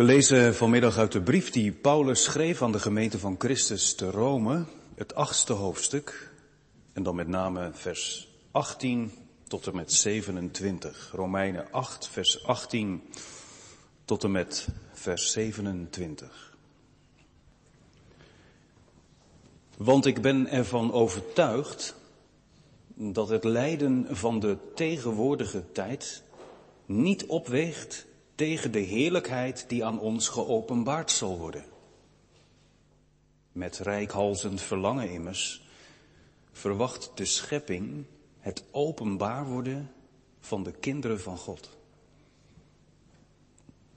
We lezen vanmiddag uit de brief die Paulus schreef aan de gemeente van Christus te Rome, het achtste hoofdstuk, en dan met name vers 18 tot en met 27. Romeinen 8, vers 18 tot en met vers 27. Want ik ben ervan overtuigd dat het lijden van de tegenwoordige tijd niet opweegt tegen de heerlijkheid die aan ons geopenbaard zal worden. Met rijkhalzend verlangen immers verwacht de schepping het openbaar worden van de kinderen van God.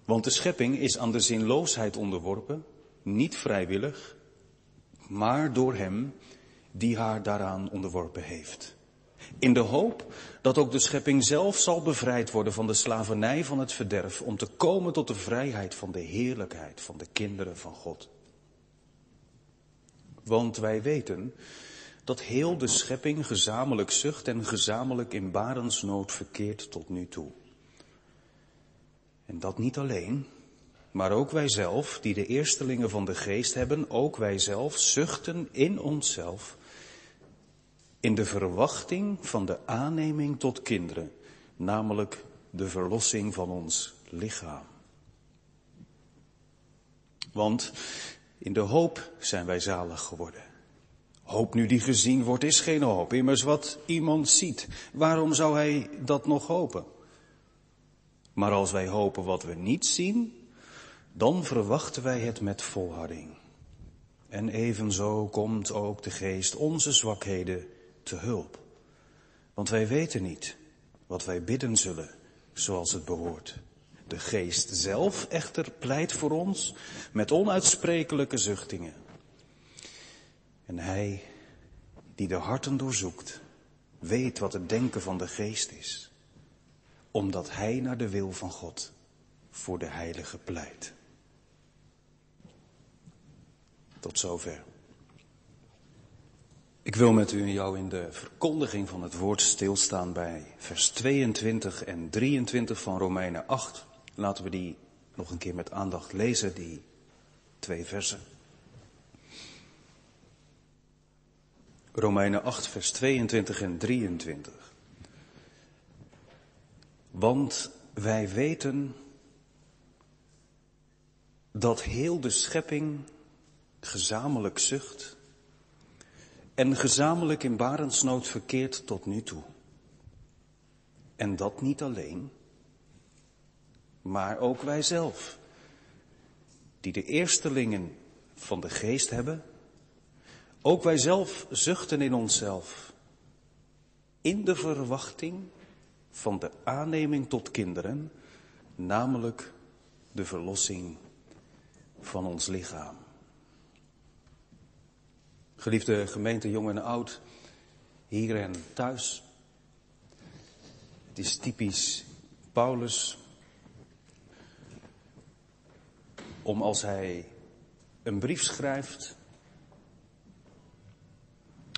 Want de schepping is aan de zinloosheid onderworpen, niet vrijwillig, maar door Hem die haar daaraan onderworpen heeft. In de hoop dat ook de schepping zelf zal bevrijd worden van de slavernij van het verderf, om te komen tot de vrijheid van de heerlijkheid van de kinderen van God. Want wij weten dat heel de schepping gezamenlijk zucht en gezamenlijk in barensnood verkeert tot nu toe. En dat niet alleen, maar ook wij zelf, die de eerstelingen van de geest hebben, ook wij zelf zuchten in onszelf in de verwachting van de aanneming tot kinderen, namelijk de verlossing van ons lichaam. Want in de hoop zijn wij zalig geworden. Hoop nu die gezien wordt is geen hoop. Immers wat iemand ziet, waarom zou hij dat nog hopen? Maar als wij hopen wat we niet zien, dan verwachten wij het met volharding. En evenzo komt ook de geest onze zwakheden te hulp. Want wij weten niet wat wij bidden zullen, zoals het behoort. De geest zelf echter pleit voor ons met onuitsprekelijke zuchtingen. En hij die de harten doorzoekt, weet wat het denken van de geest is, omdat hij naar de wil van God voor de heilige pleit. Tot zover. Ik wil met u en jou in de verkondiging van het woord stilstaan bij vers 22 en 23 van Romeinen 8. Laten we die nog een keer met aandacht lezen, die twee versen. Romeinen 8, vers 22 en 23. Want wij weten dat heel de schepping gezamenlijk zucht en gezamenlijk in barensnood verkeert tot nu toe. En dat niet alleen, maar ook wij zelf, die de eerstelingen van de geest hebben, ook wij zelf zuchten in onszelf, in de verwachting van de aanneming tot kinderen, namelijk de verlossing van ons lichaam. Geliefde gemeente, jong en oud, hier en thuis. Het is typisch Paulus om als hij een brief schrijft,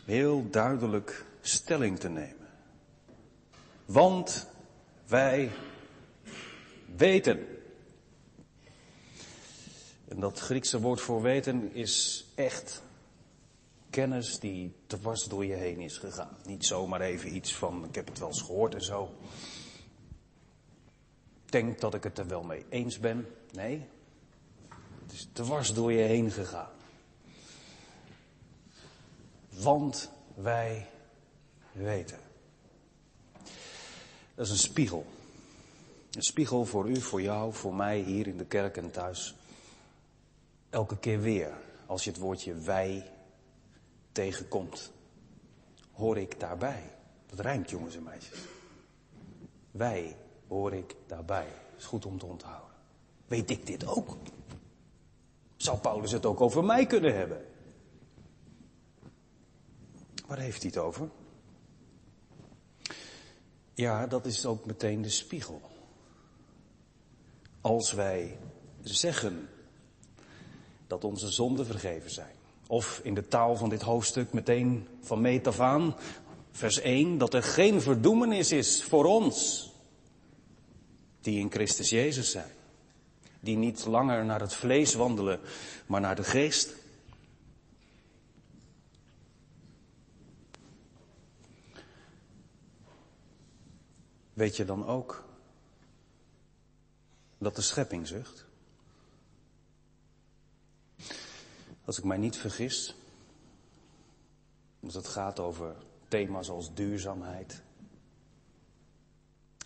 heel duidelijk stelling te nemen. Want wij weten. En dat Griekse woord voor weten is echt kennis die dwars door je heen is gegaan. Niet zomaar even iets van, ik heb het wel eens gehoord en zo. Denk dat ik het er wel mee eens ben. Nee, het is dwars door je heen gegaan. Want wij weten. Dat is een spiegel. Een spiegel voor u, voor jou, voor mij hier in de kerk en thuis. Elke keer weer, als je het woordje wij tegenkomt, hoor ik daarbij. Dat rijmt, jongens en meisjes. Wij hoor ik daarbij. Is goed om te onthouden. Weet ik dit ook? Zou Paulus het ook over mij kunnen hebben? Waar heeft hij het over? Ja, dat is ook meteen de spiegel. Als wij zeggen dat onze zonden vergeven zijn, of in de taal van dit hoofdstuk meteen van meet af aan, vers 1, dat er geen verdoemenis is voor ons die in Christus Jezus zijn. die niet langer naar het vlees wandelen, maar naar de geest. Weet je dan ook dat de schepping zucht? Als ik mij niet vergis, als het gaat over thema's als duurzaamheid,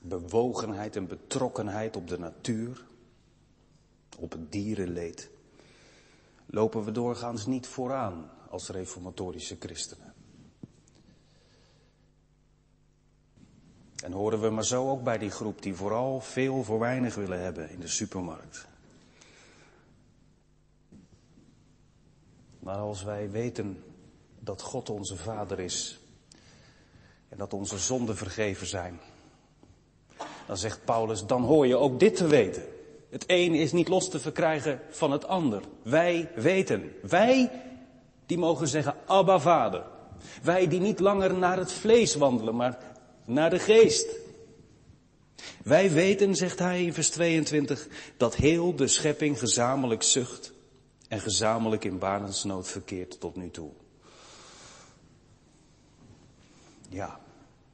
bewogenheid en betrokkenheid op de natuur, op het dierenleed, lopen we doorgaans niet vooraan als reformatorische christenen. En horen we maar zo ook bij die groep die vooral veel voor weinig willen hebben in de supermarkt. Maar als wij weten dat God onze Vader is en dat onze zonden vergeven zijn, dan zegt Paulus, dan hoor je ook dit te weten. Het een is niet los te verkrijgen van het ander. Wij weten. Wij die mogen zeggen, Abba Vader. Wij die niet langer naar het vlees wandelen, maar naar de geest. Wij weten, zegt hij in vers 22, dat heel de schepping gezamenlijk zucht en gezamenlijk in barensnood verkeert tot nu toe. Ja,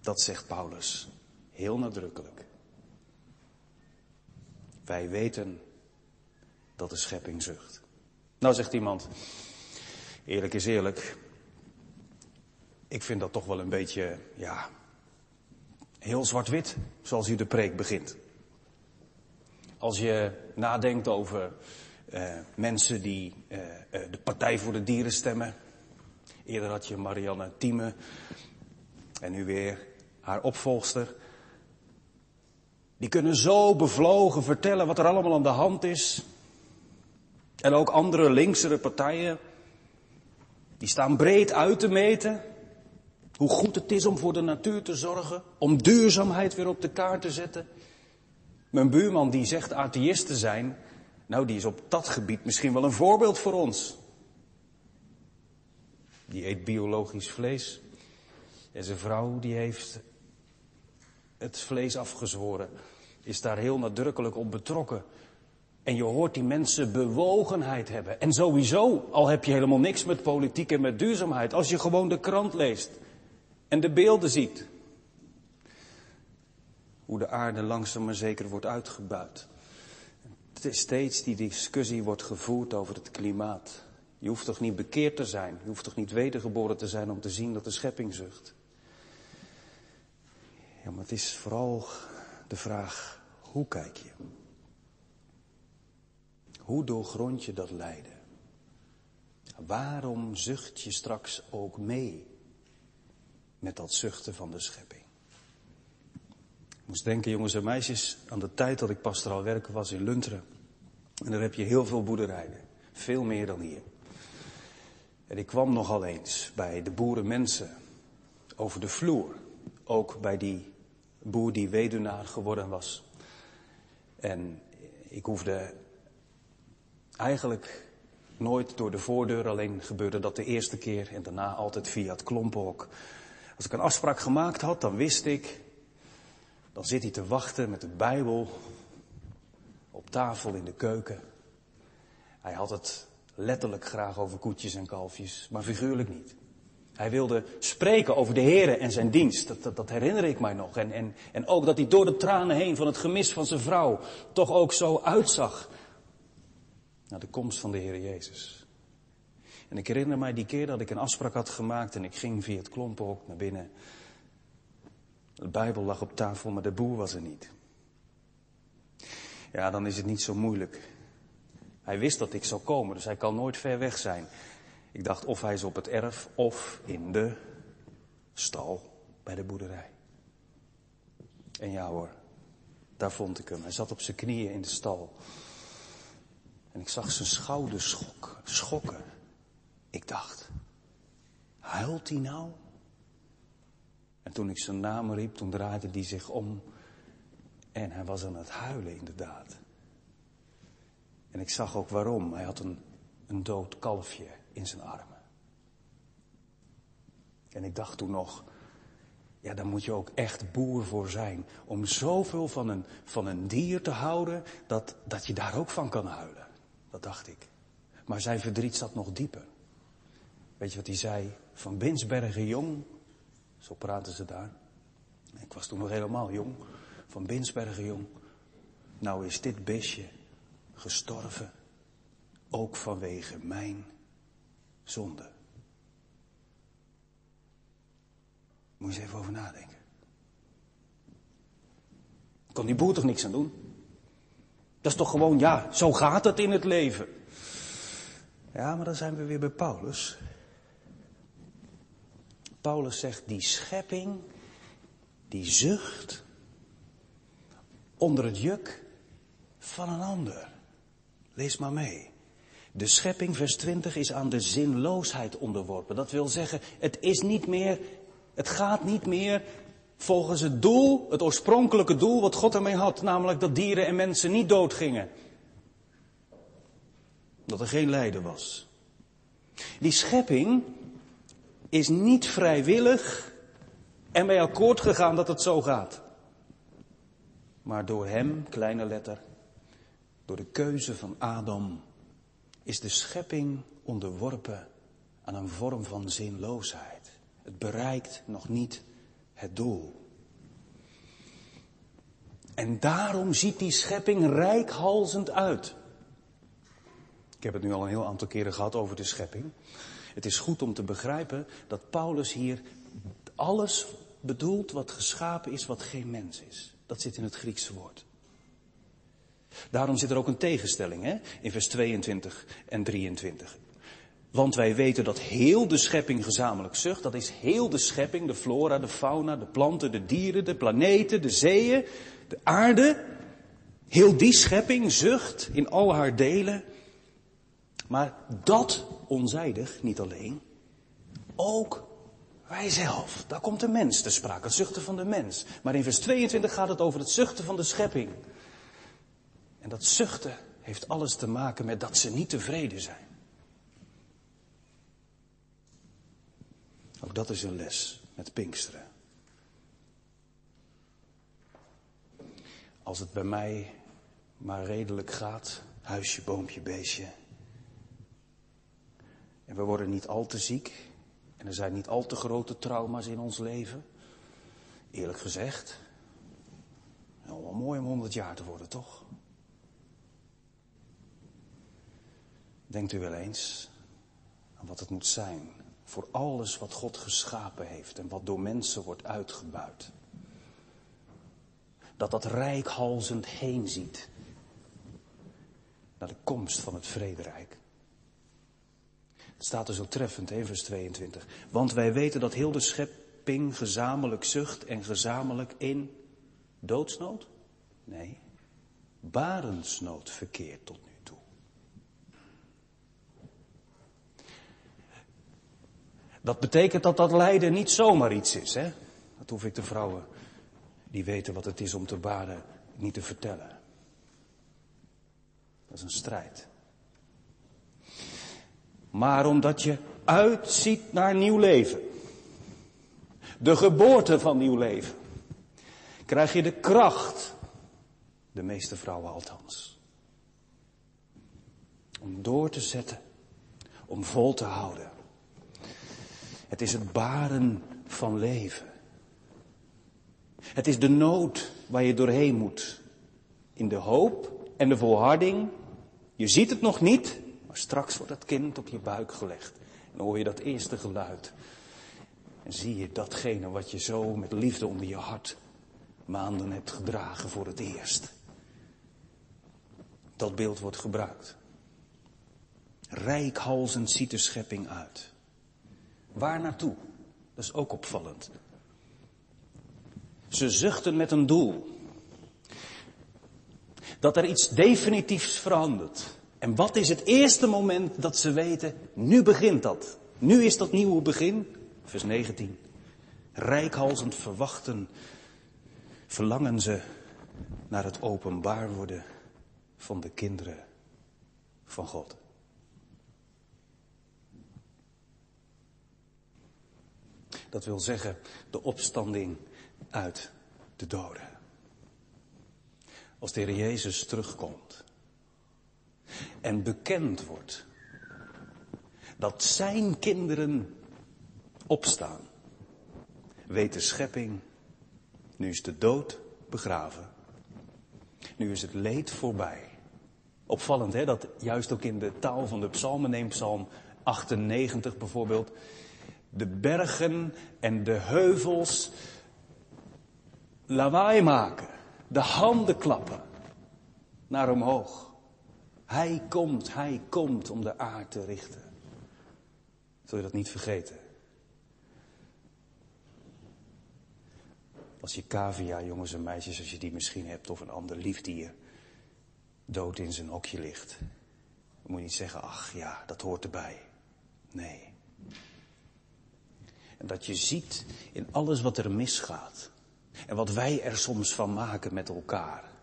dat zegt Paulus heel nadrukkelijk. Wij weten dat de schepping zucht. Nou zegt iemand, eerlijk is eerlijk, ik vind dat toch wel een beetje, ja, heel zwart-wit, zoals u de preek begint. Als je nadenkt over mensen die uh, uh, de Partij voor de Dieren stemmen. Eerder had je Marianne Thieme en nu weer haar opvolgster. Die kunnen zo bevlogen vertellen wat er allemaal aan de hand is. En ook andere linksere partijen, die staan breed uit te meten. Hoe goed het is om voor de natuur te zorgen, om duurzaamheid weer op de kaart te zetten. Mijn buurman die zegt atheïst te zijn, nou die is op dat gebied misschien wel een voorbeeld voor ons. Die eet biologisch vlees. En zijn vrouw die heeft het vlees afgezworen, is daar heel nadrukkelijk op betrokken. En je hoort die mensen bewogenheid hebben. En sowieso, al heb je helemaal niks met politiek en met duurzaamheid, als je gewoon de krant leest en de beelden ziet. Hoe de aarde langzaam maar zeker wordt uitgebuit. Steeds die discussie wordt gevoerd over het klimaat. Je hoeft toch niet bekeerd te zijn, je hoeft toch niet wedergeboren te zijn om te zien dat de schepping zucht. Ja, maar het is vooral de vraag, hoe kijk je? Hoe doorgrond je dat lijden? Waarom zucht je straks ook mee met dat zuchten van de schepping? Ik moest denken, jongens en meisjes, aan de tijd dat ik pastoraal werken was in Lunteren. En daar heb je heel veel boerderijen. Veel meer dan hier. En ik kwam nogal eens bij de boerenmensen over de vloer. Ook bij die boer die weduwnaar geworden was. En ik hoefde eigenlijk nooit door de voordeur, alleen gebeurde dat de eerste keer en daarna altijd via het klompenhok. Als ik een afspraak gemaakt had, dan wist ik, dan zit hij te wachten met de Bijbel op tafel in de keuken. Hij had het letterlijk graag over koetjes en kalfjes, maar figuurlijk niet. Hij wilde spreken over de Heer en zijn dienst. Dat, dat, dat, herinner ik mij nog. En, en, en ook dat hij door de tranen heen van het gemis van zijn vrouw toch ook zo uitzag naar de komst van de Heer Jezus. En ik herinner mij die keer dat ik een afspraak had gemaakt en ik ging via het klompenhok naar binnen. De Bijbel lag op tafel, maar de boer was er niet. Ja, dan is het niet zo moeilijk. Hij wist dat ik zou komen, dus hij kan nooit ver weg zijn. Ik dacht of hij is op het erf of in de stal bij de boerderij. En ja hoor, daar vond ik hem. Hij zat op zijn knieën in de stal. En ik zag zijn schouders schok, schokken. Ik dacht, huilt hij nou? En toen ik zijn naam riep, toen draaide hij zich om. En hij was aan het huilen, inderdaad. En ik zag ook waarom. Hij had een, een dood kalfje in zijn armen. En ik dacht toen nog, Ja, daar moet je ook echt boer voor zijn. Om zoveel van een, van een dier te houden, dat, dat je daar ook van kan huilen. Dat dacht ik. Maar zijn verdriet zat nog dieper. Weet je wat hij zei? Van Binsbergen jong, zo praten ze daar. Ik was toen nog helemaal jong. Van Binsbergen jong. Nou is dit beestje gestorven, ook vanwege mijn zonde. Moet je eens even over nadenken. Kon die boer toch niks aan doen? Dat is toch gewoon, ja, zo gaat het in het leven. Ja, maar dan zijn we weer bij Paulus. Paulus zegt, die schepping, die zucht onder het juk van een ander. Lees maar mee. De schepping, vers 20, is aan de zinloosheid onderworpen. Dat wil zeggen, het is niet meer, het gaat niet meer volgens het doel, het oorspronkelijke doel wat God ermee had. Namelijk dat dieren en mensen niet doodgingen. Dat er geen lijden was. Die schepping is niet vrijwillig en bij akkoord gegaan dat het zo gaat. Maar door hem, kleine letter, door de keuze van Adam, is de schepping onderworpen aan een vorm van zinloosheid. Het bereikt nog niet het doel. En daarom ziet die schepping rijkhalzend uit. Ik heb het nu al een heel aantal keren gehad over de schepping. Het is goed om te begrijpen dat Paulus hier alles bedoelt wat geschapen is, wat geen mens is. Dat zit in het Griekse woord. Daarom zit er ook een tegenstelling hè, in vers 22 en 23. Want wij weten dat heel de schepping gezamenlijk zucht. Dat is heel de schepping, de flora, de fauna, de planten, de dieren, de planeten, de zeeën, de aarde. Heel die schepping zucht in al haar delen. Maar dat onzijdig, niet alleen, ook wij zelf. Daar komt de mens te sprake, het zuchten van de mens. Maar in vers 22 gaat het over het zuchten van de schepping. En dat zuchten heeft alles te maken met dat ze niet tevreden zijn. Ook dat is een les met Pinksteren. Als het bij mij maar redelijk gaat, huisje, boompje, beestje. En we worden niet al te ziek. En er zijn niet al te grote trauma's in ons leven. Eerlijk gezegd. wel mooi om 100 jaar te worden, toch? Denkt u wel eens aan wat het moet zijn voor alles wat God geschapen heeft en wat door mensen wordt uitgebuit. Dat dat rijkhalzend heen ziet naar de komst van het vrederijk. Staat er zo treffend in vers 22. Want wij weten dat heel de schepping gezamenlijk zucht en gezamenlijk in doodsnood? Nee, barensnood verkeert tot nu toe. Dat betekent dat dat lijden niet zomaar iets is, hè? Dat hoef ik de vrouwen die weten wat het is om te baren niet te vertellen. Dat is een strijd maar omdat je uitziet naar nieuw leven. De geboorte van nieuw leven. Krijg je de kracht, de meeste vrouwen althans, om door te zetten, om vol te houden. Het is het baren van leven. Het is de nood waar je doorheen moet. In de hoop en de volharding. Je ziet het nog niet, maar straks wordt het kind op je buik gelegd. En hoor je dat eerste geluid. En zie je datgene wat je zo met liefde onder je hart maanden hebt gedragen voor het eerst. Dat beeld wordt gebruikt. Rijkhalzend ziet de schepping uit. Waar naartoe? Dat is ook opvallend. Ze zuchten met een doel. Dat er iets definitiefs verandert. En wat is het eerste moment dat ze weten, nu begint dat. Nu is dat nieuwe begin. Vers 19. Rijkhalsend verwachten, verlangen ze naar het openbaar worden van de kinderen van God. Dat wil zeggen de opstanding uit de doden. Als de Heer Jezus terugkomt en bekend wordt dat zijn kinderen opstaan, weet de schepping, nu is de dood begraven, nu is het leed voorbij. Opvallend hè, dat juist ook in de taal van de psalmen, neem psalm 98 bijvoorbeeld, de bergen en de heuvels lawaai maken, de handen klappen naar omhoog. Hij komt, hij komt om de aarde te richten. Zul je dat niet vergeten? Als je cavia, jongens en meisjes, als je die misschien hebt, of een ander liefdier, dood in zijn hokje ligt. Dan moet je niet zeggen, ach ja, dat hoort erbij. Nee. En dat je ziet in alles wat er misgaat. En wat wij er soms van maken met elkaar.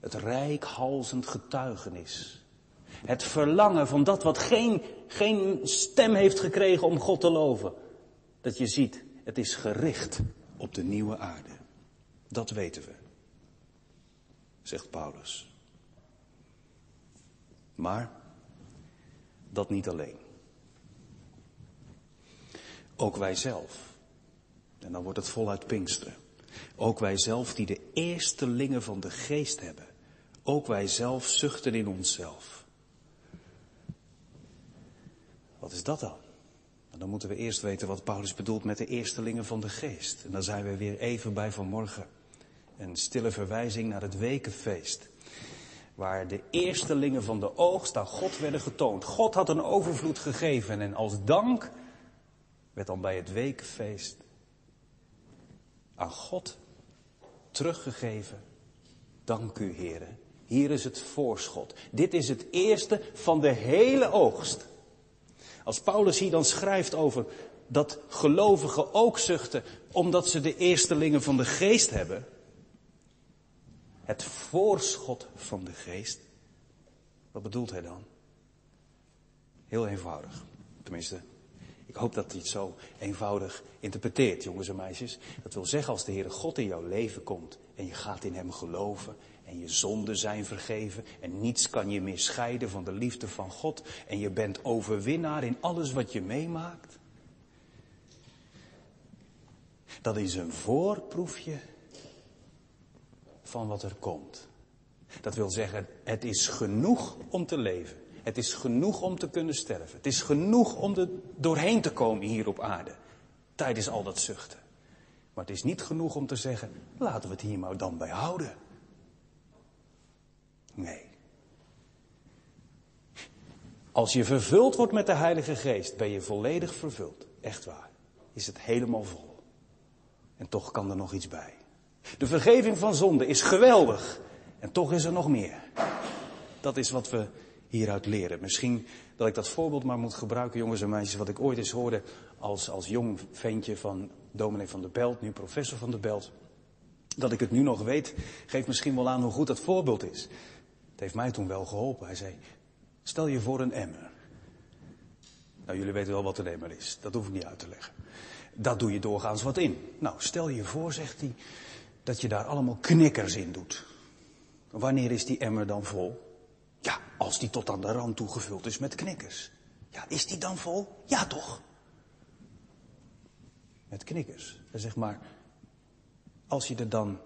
Het rijkhalzend getuigenis. Het verlangen van dat wat geen, geen stem heeft gekregen om God te loven. Dat je ziet, het is gericht op de nieuwe aarde. Dat weten we, zegt Paulus. Maar dat niet alleen. Ook wij zelf. En dan wordt het voluit Pinksteren. Ook wij zelf die de eerstelingen van de geest hebben. Ook wij zelf zuchten in onszelf. Wat is dat dan? Dan moeten we eerst weten wat Paulus bedoelt met de eerstelingen van de geest. En dan zijn we weer even bij vanmorgen. Een stille verwijzing naar het wekenfeest. Waar de eerstelingen van de oogst aan God werden getoond. God had een overvloed gegeven en als dank werd dan bij het wekenfeest aan God teruggegeven. Dank u, heren. Hier is het voorschot. Dit is het eerste van de hele oogst. Als Paulus hier dan schrijft over dat gelovigen ook zuchten omdat ze de eerstelingen van de geest hebben. Het voorschot van de geest. Wat bedoelt hij dan? Heel eenvoudig. Tenminste, ik hoop dat hij het zo eenvoudig interpreteert, jongens en meisjes. Dat wil zeggen, als de Heere God in jouw leven komt en je gaat in Hem geloven en je zonden zijn vergeven en niets kan je meer scheiden van de liefde van God en je bent overwinnaar in alles wat je meemaakt. Dat is een voorproefje van wat er komt. Dat wil zeggen, het is genoeg om te leven. Het is genoeg om te kunnen sterven. Het is genoeg om er doorheen te komen hier op aarde. Tijdens al dat zuchten. Maar het is niet genoeg om te zeggen, laten we het hier maar dan bij houden. Nee. Als je vervuld wordt met de Heilige Geest, ben je volledig vervuld. Echt waar. Is het helemaal vol. En toch kan er nog iets bij. De vergeving van zonde is geweldig. En toch is er nog meer. Dat is wat we hieruit leren. Misschien dat ik dat voorbeeld maar moet gebruiken, jongens en meisjes, wat ik ooit eens hoorde als, als jong ventje van dominee van der Belt, nu professor van der Belt. Dat ik het nu nog weet, geeft misschien wel aan hoe goed dat voorbeeld is. Het heeft mij toen wel geholpen. Hij zei, stel je voor een emmer. Nou, jullie weten wel wat een emmer is. Dat hoef ik niet uit te leggen. Dat doe je doorgaans wat in. Nou, stel je voor, zegt hij, dat je daar allemaal knikkers in doet. Wanneer is die emmer dan vol? Ja, als die tot aan de rand toegevuld is met knikkers. Ja, is die dan vol? Ja, toch? Met knikkers. Zeg maar, als je er dan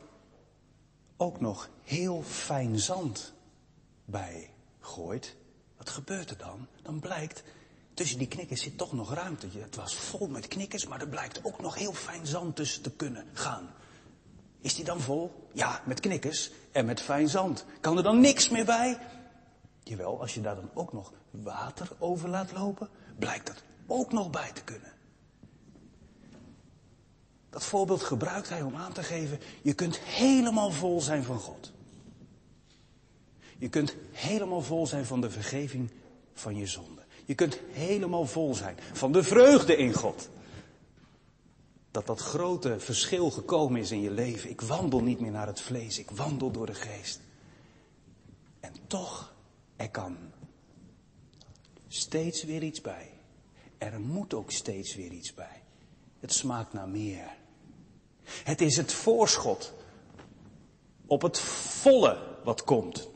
ook nog heel fijn zand bij gooit, wat gebeurt er dan? Dan blijkt, tussen die knikkers zit toch nog ruimte. Het was vol met knikkers, maar er blijkt ook nog heel fijn zand tussen te kunnen gaan. Is die dan vol? Ja, met knikkers en met fijn zand. Kan er dan niks meer bij? Jawel, als je daar dan ook nog water over laat lopen, blijkt dat ook nog bij te kunnen. Dat voorbeeld gebruikt hij om aan te geven, je kunt helemaal vol zijn van God. Je kunt helemaal vol zijn van de vergeving van je zonde. Je kunt helemaal vol zijn van de vreugde in God. Dat dat grote verschil gekomen is in je leven. Ik wandel niet meer naar het vlees, ik wandel door de geest. En toch er kan steeds weer iets bij. Er moet ook steeds weer iets bij. Het smaakt naar meer. Het is het voorschot op het volle wat komt.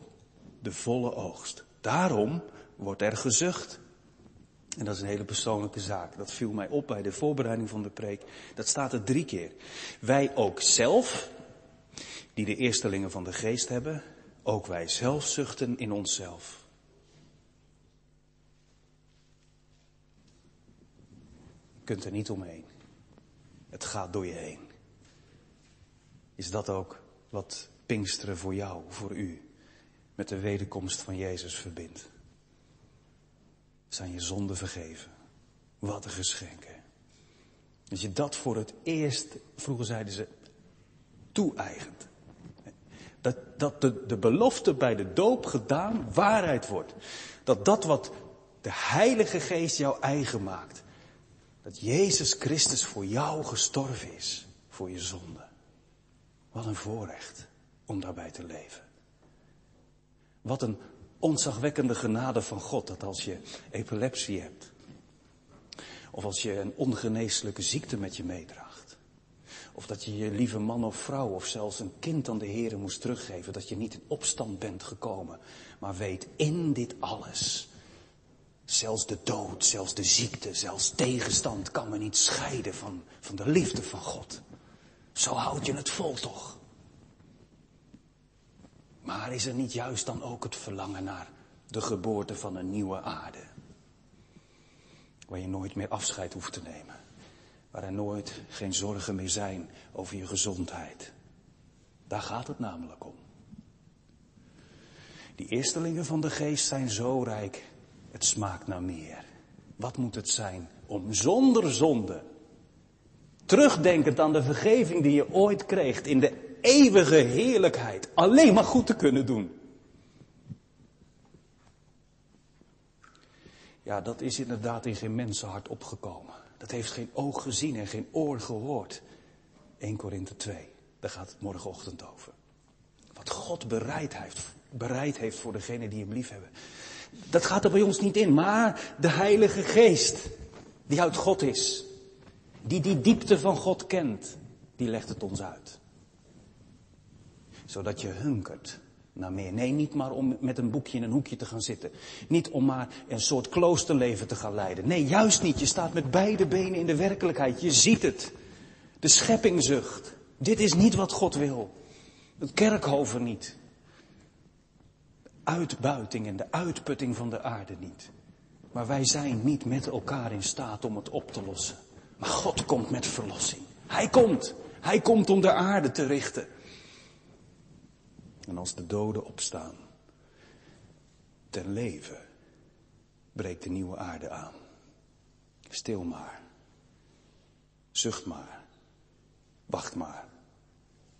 De volle oogst. Daarom wordt er gezucht. En dat is een hele persoonlijke zaak. Dat viel mij op bij de voorbereiding van de preek. Dat staat er drie keer. Wij ook zelf, die de eerstelingen van de geest hebben, ook wij zelf zuchten in onszelf. Je kunt er niet omheen. Het gaat door je heen. Is dat ook wat Pinksteren voor jou, voor u, met de wederkomst van Jezus verbindt? Zijn je zonden vergeven? Wat een geschenk? Dat je dat voor het eerst, vroeger zeiden ze, toe-eigent. Dat, dat de, de belofte bij de doop gedaan waarheid wordt. Dat dat wat de Heilige Geest jou eigen maakt. Dat Jezus Christus voor jou gestorven is. Voor je zonde. Wat een voorrecht om daarbij te leven. Wat een onzagwekkende genade van God dat als je epilepsie hebt. Of als je een ongeneeslijke ziekte met je meedraagt. Of dat je je lieve man of vrouw of zelfs een kind aan de Heer moest teruggeven. Dat je niet in opstand bent gekomen. Maar weet in dit alles. Zelfs de dood, zelfs de ziekte, zelfs tegenstand kan me niet scheiden van, van de liefde van God. Zo houd je het vol toch? Maar is er niet juist dan ook het verlangen naar de geboorte van een nieuwe aarde? Waar je nooit meer afscheid hoeft te nemen. Waar er nooit geen zorgen meer zijn over je gezondheid. Daar gaat het namelijk om. Die eerstelingen van de geest zijn zo rijk, het smaakt naar meer. Wat moet het zijn om zonder zonde, terugdenkend aan de vergeving die je ooit kreeg in de eeuwige heerlijkheid, alleen maar goed te kunnen doen? Ja, dat is inderdaad in geen mensenhart opgekomen. Dat heeft geen oog gezien en geen oor gehoord. 1 Korinthe 2, daar gaat het morgenochtend over. Wat God bereid heeft, bereid heeft voor degenen die hem lief hebben. Dat gaat er bij ons niet in, maar de Heilige Geest, die uit God is, die die diepte van God kent, die legt het ons uit. Zodat je hunkert naar meer. Nee, niet maar om met een boekje in een hoekje te gaan zitten. Niet om maar een soort kloosterleven te gaan leiden. Nee, juist niet. Je staat met beide benen in de werkelijkheid. Je ziet het. De schepping zucht. Dit is niet wat God wil. Het kerkhoven niet. De uitbuiting en de uitputting van de aarde niet. Maar wij zijn niet met elkaar in staat om het op te lossen. Maar God komt met verlossing. Hij komt. Hij komt om de aarde te richten. En als de doden opstaan, ten leven, breekt de nieuwe aarde aan. Stil maar. Zucht maar. Wacht maar.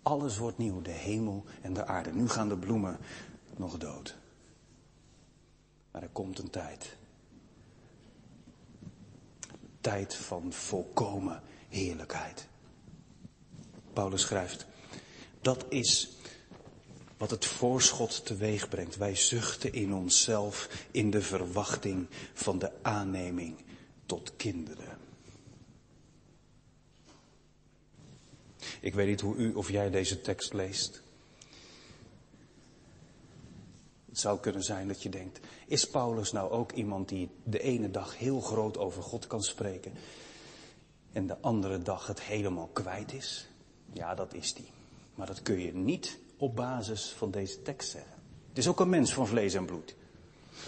Alles wordt nieuw, de hemel en de aarde. Nu gaan de bloemen nog dood. Maar er komt een tijd. Tijd van volkomen heerlijkheid. Paulus schrijft, dat is wat het voorschot teweeg brengt. Wij zuchten in onszelf in de verwachting van de aanneming tot kinderen. Ik weet niet hoe u of jij deze tekst leest. Het zou kunnen zijn dat je denkt, is Paulus nou ook iemand die de ene dag heel groot over God kan spreken en de andere dag het helemaal kwijt is? Ja, dat is die. Maar dat kun je niet op basis van deze tekst zeggen. Het is ook een mens van vlees en bloed.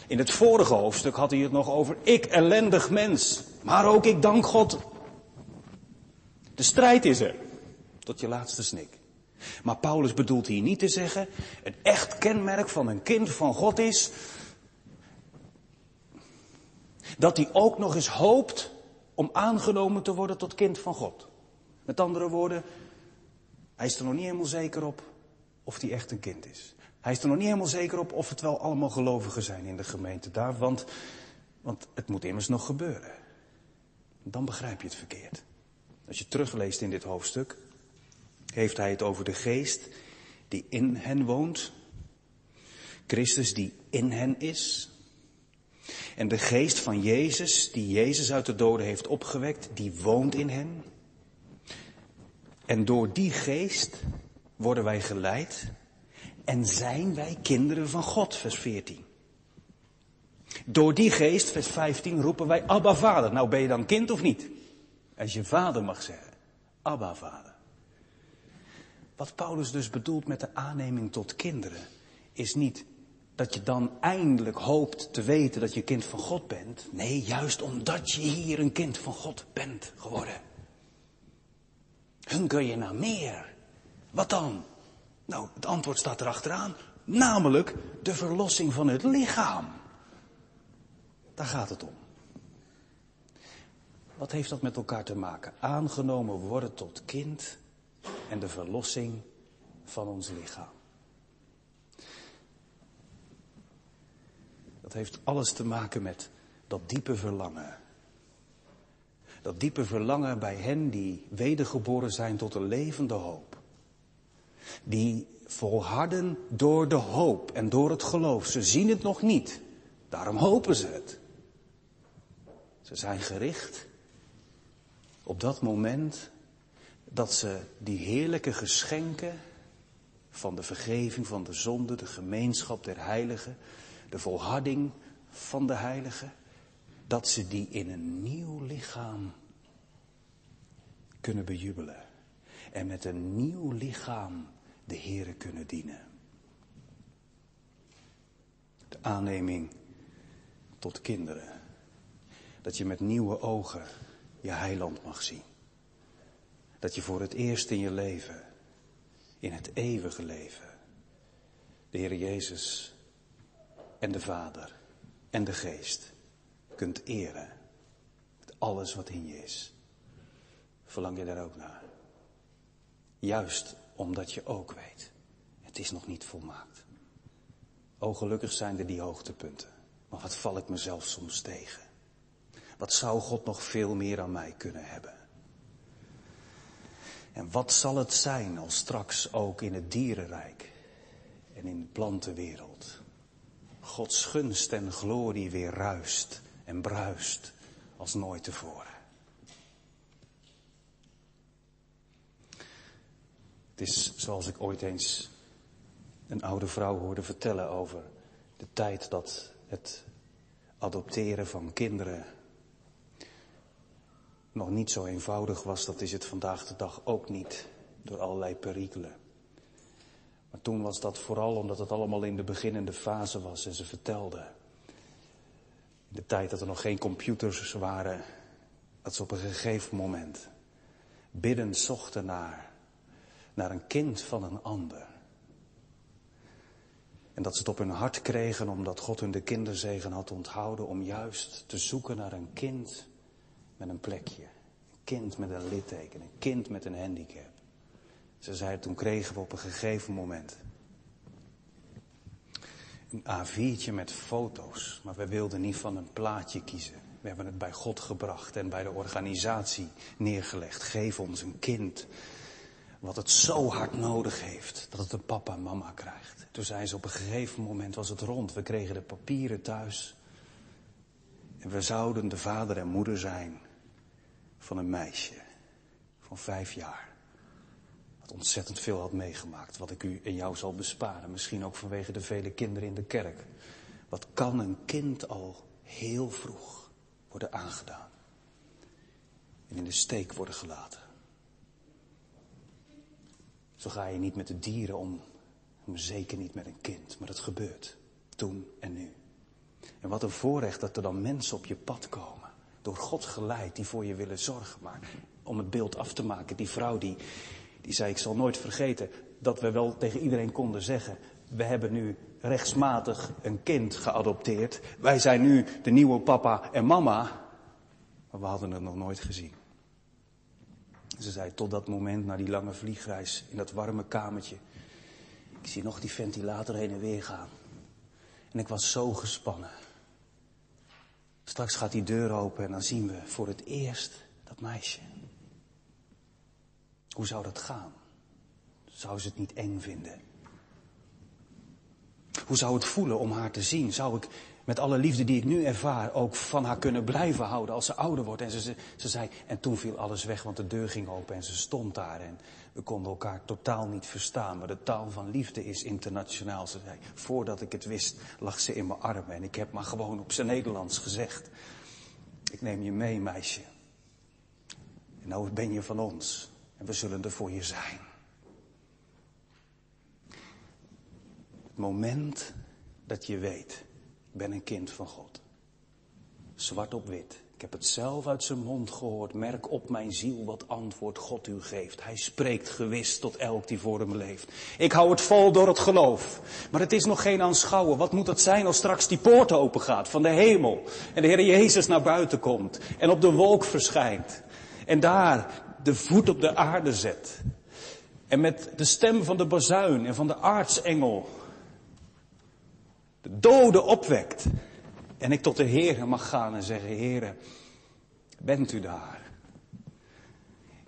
In het vorige hoofdstuk had hij het nog over ik ellendig mens. Maar ook ik dank God. De strijd is er. Tot je laatste snik. Maar Paulus bedoelt hier niet te zeggen, een echt kenmerk van een kind van God is, dat hij ook nog eens hoopt om aangenomen te worden tot kind van God. Met andere woorden, hij is er nog niet helemaal zeker op of hij echt een kind is. Hij is er nog niet helemaal zeker op of het wel allemaal gelovigen zijn in de gemeente daar, want, want het moet immers nog gebeuren. Dan begrijp je het verkeerd. Als je terugleest in dit hoofdstuk, heeft hij het over de geest die in hen woont. Christus die in hen is. En de geest van Jezus, die Jezus uit de doden heeft opgewekt, die woont in hen. En door die geest worden wij geleid en zijn wij kinderen van God, vers 14. Door die geest, vers 15, roepen wij Abba Vader. Nou ben je dan kind of niet? Als je vader mag zeggen. Abba Vader. Wat Paulus dus bedoelt met de aanneming tot kinderen, is niet dat je dan eindelijk hoopt te weten dat je kind van God bent. Nee, juist omdat je hier een kind van God bent geworden. Hunker je naar meer. Wat dan? Nou, het antwoord staat erachteraan. Namelijk de verlossing van het lichaam. Daar gaat het om. Wat heeft dat met elkaar te maken? Aangenomen worden tot kind en de verlossing van ons lichaam. Dat heeft alles te maken met dat diepe verlangen. Dat diepe verlangen bij hen die wedergeboren zijn tot een levende hoop. Die volharden door de hoop en door het geloof. Ze zien het nog niet, daarom hopen ze het. Ze zijn gericht op dat moment dat ze die heerlijke geschenken van de vergeving van de zonde, de gemeenschap der heiligen, de volharding van de heiligen, dat ze die in een nieuw lichaam kunnen bejubelen. En met een nieuw lichaam de Here kunnen dienen. De aanneming tot kinderen. Dat je met nieuwe ogen je heiland mag zien. Dat je voor het eerst in je leven, in het eeuwige leven, de Heer Jezus en de Vader en de Geest kunt eren. Met alles wat in je is. Verlang je daar ook naar? Juist omdat je ook weet, het is nog niet volmaakt. O, gelukkig zijn er die hoogtepunten. Maar wat val ik mezelf soms tegen? Wat zou God nog veel meer aan mij kunnen hebben? En wat zal het zijn als straks ook in het dierenrijk en in de plantenwereld Gods gunst en glorie weer ruist en bruist als nooit tevoren? Is zoals ik ooit eens een oude vrouw hoorde vertellen over de tijd dat het adopteren van kinderen nog niet zo eenvoudig was, dat is het vandaag de dag ook niet, door allerlei perikelen. Maar toen was dat vooral omdat het allemaal in de beginnende fase was en ze vertelde. In de tijd dat er nog geen computers waren, dat ze op een gegeven moment bidden zochten naar, naar een kind van een ander. En dat ze het op hun hart kregen omdat God hun de kinderzegen had onthouden om juist te zoeken naar een kind met een plekje. Een kind met een litteken, een kind met een handicap. Ze zei, toen kregen we op een gegeven moment een A4'tje met foto's, maar we wilden niet van een plaatje kiezen. We hebben het bij God gebracht en bij de organisatie neergelegd. Geef ons een kind wat het zo hard nodig heeft dat het een papa en mama krijgt. Toen zei ze op een gegeven moment was het rond. We kregen de papieren thuis. En we zouden de vader en moeder zijn van een meisje van vijf jaar. Wat ontzettend veel had meegemaakt. Wat ik u en jou zal besparen. Misschien ook vanwege de vele kinderen in de kerk. Wat kan een kind al heel vroeg worden aangedaan? En in de steek worden gelaten. Zo ga je niet met de dieren om. Zeker niet met een kind. Maar dat gebeurt. Toen en nu. En wat een voorrecht dat er dan mensen op je pad komen door God geleid die voor je willen zorgen. Maar om het beeld af te maken, die vrouw die, die zei, ik zal nooit vergeten dat we wel tegen iedereen konden zeggen, we hebben nu rechtsmatig een kind geadopteerd. Wij zijn nu de nieuwe papa en mama. Maar we hadden het nog nooit gezien. Ze zei tot dat moment, na die lange vliegreis in dat warme kamertje. Ik zie nog die ventilator heen en weer gaan. En ik was zo gespannen. Straks gaat die deur open en dan zien we voor het eerst dat meisje. Hoe zou dat gaan? Zou ze het niet eng vinden? Hoe zou het voelen om haar te zien? Zou ik met alle liefde die ik nu ervaar ook van haar kunnen blijven houden als ze ouder wordt? En ze, ze, ze zei, en toen viel alles weg, want de deur ging open en ze stond daar. En we konden elkaar totaal niet verstaan. Maar de taal van liefde is internationaal. Ze zei, voordat ik het wist, lag ze in mijn armen. En ik heb maar gewoon op zijn Nederlands gezegd. Ik neem je mee, meisje. En nou ben je van ons. En we zullen er voor je zijn. Het moment dat je weet, ben een kind van God. Zwart op wit. Ik heb het zelf uit zijn mond gehoord. Merk op mijn ziel wat antwoord God u geeft. Hij spreekt gewis tot elk die voor hem leeft. Ik hou het vol door het geloof. Maar het is nog geen aanschouwen. Wat moet het zijn als straks die poort open gaat van de hemel. En de Heer Jezus naar buiten komt. En op de wolk verschijnt. En daar de voet op de aarde zet. En met de stem van de bazuin en van de aartsengel de doden opwekt. En ik tot de Heer mag gaan en zeggen, Heere, bent u daar?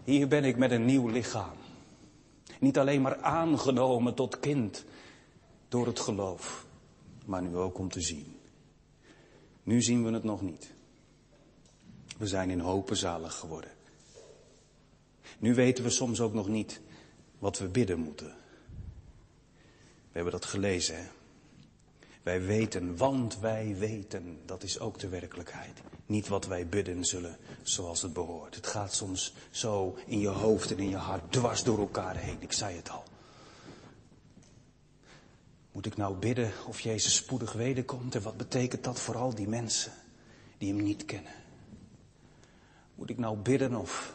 Hier ben ik met een nieuw lichaam. Niet alleen maar aangenomen tot kind door het geloof, maar nu ook om te zien. Nu zien we het nog niet. We zijn in hopen zalig geworden. Nu weten we soms ook nog niet wat we bidden moeten. We hebben dat gelezen, hè? Wij weten, want wij weten, dat is ook de werkelijkheid. Niet wat wij bidden zullen zoals het behoort. Het gaat soms zo in je hoofd en in je hart dwars door elkaar heen. Ik zei het al. Moet ik nou bidden of Jezus spoedig wederkomt? En wat betekent dat voor al die mensen die hem niet kennen? Moet ik nou bidden of,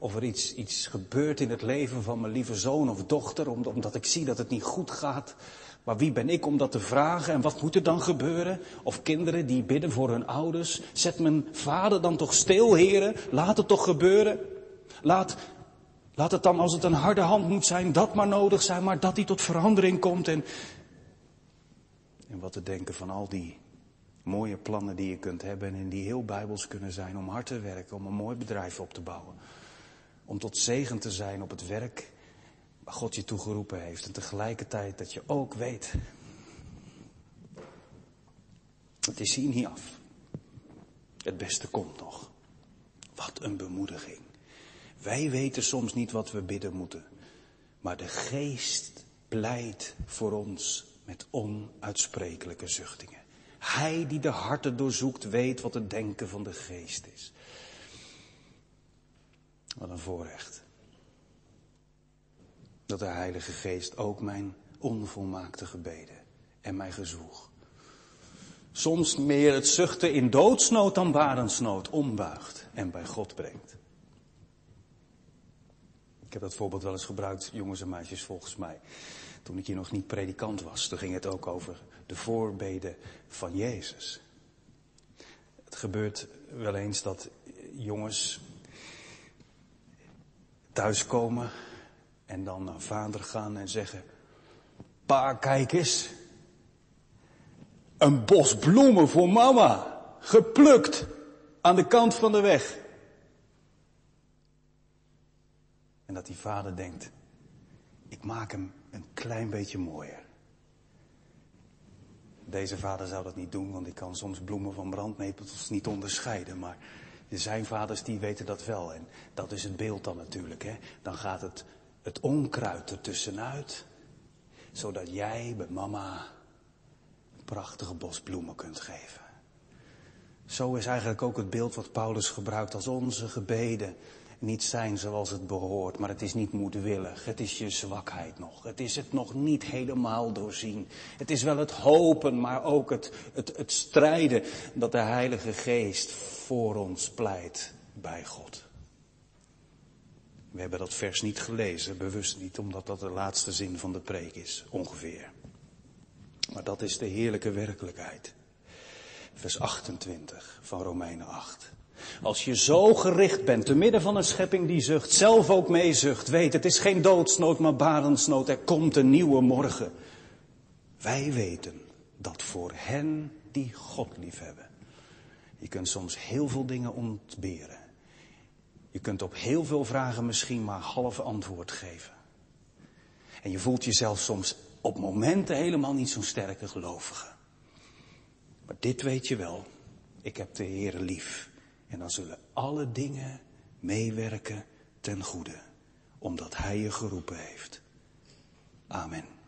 of er iets, iets gebeurt in het leven van mijn lieve zoon of dochter, omdat ik zie dat het niet goed gaat? Maar wie ben ik om dat te vragen en wat moet er dan gebeuren? Of kinderen die bidden voor hun ouders. Zet mijn vader dan toch stil, heren. Laat het toch gebeuren. Laat, laat het dan, als het een harde hand moet zijn, dat maar nodig zijn, maar dat hij tot verandering komt. En, en wat te denken van al die mooie plannen die je kunt hebben en die heel bijbels kunnen zijn om hard te werken, om een mooi bedrijf op te bouwen. Om tot zegen te zijn op het werk waar God je toegeroepen heeft. En tegelijkertijd dat je ook weet, het is hier niet af. Het beste komt nog. Wat een bemoediging. Wij weten soms niet wat we bidden moeten, maar de geest pleit voor ons met onuitsprekelijke zuchtingen. Hij die de harten doorzoekt weet wat het denken van de geest is. Wat een voorrecht dat de Heilige Geest ook mijn onvolmaakte gebeden en mijn gezoeg. Soms meer het zuchten in doodsnood dan barensnood ombuigt en bij God brengt. Ik heb dat voorbeeld wel eens gebruikt, jongens en meisjes, volgens mij. Toen ik hier nog niet predikant was, toen ging het ook over de voorbeden van Jezus. Het gebeurt wel eens dat jongens thuiskomen en dan naar vader gaan en zeggen, pa kijk eens, een bos bloemen voor mama, geplukt aan de kant van de weg. En dat die vader denkt, ik maak hem een klein beetje mooier. Deze vader zou dat niet doen, want ik kan soms bloemen van brandnepels niet onderscheiden. Maar zijn vaders die weten dat wel. En dat is het beeld dan natuurlijk. Hè? Dan gaat het het onkruid ertussenuit, zodat jij bij mama een prachtige bos bloemen kunt geven. Zo is eigenlijk ook het beeld wat Paulus gebruikt als onze gebeden niet zijn zoals het behoort, maar het is niet moedwillig. Het is je zwakheid nog. Het is het nog niet helemaal doorzien. Het is wel het hopen, maar ook het, het, het strijden dat de Heilige Geest voor ons pleit bij God. We hebben dat vers niet gelezen, bewust niet, omdat dat de laatste zin van de preek is, ongeveer. Maar dat is de heerlijke werkelijkheid. Vers 28 van Romeinen 8. Als je zo gericht bent, te midden van een schepping die zucht, zelf ook meezucht, weet, het is geen doodsnood, maar barensnood, er komt een nieuwe morgen. Wij weten dat voor hen die God liefhebben, je kunt soms heel veel dingen ontberen. Je kunt op heel veel vragen misschien maar half antwoord geven. En je voelt jezelf soms op momenten helemaal niet zo'n sterke gelovige. Maar dit weet je wel. Ik heb de Heer lief. En dan zullen alle dingen meewerken ten goede. Omdat Hij je geroepen heeft. Amen.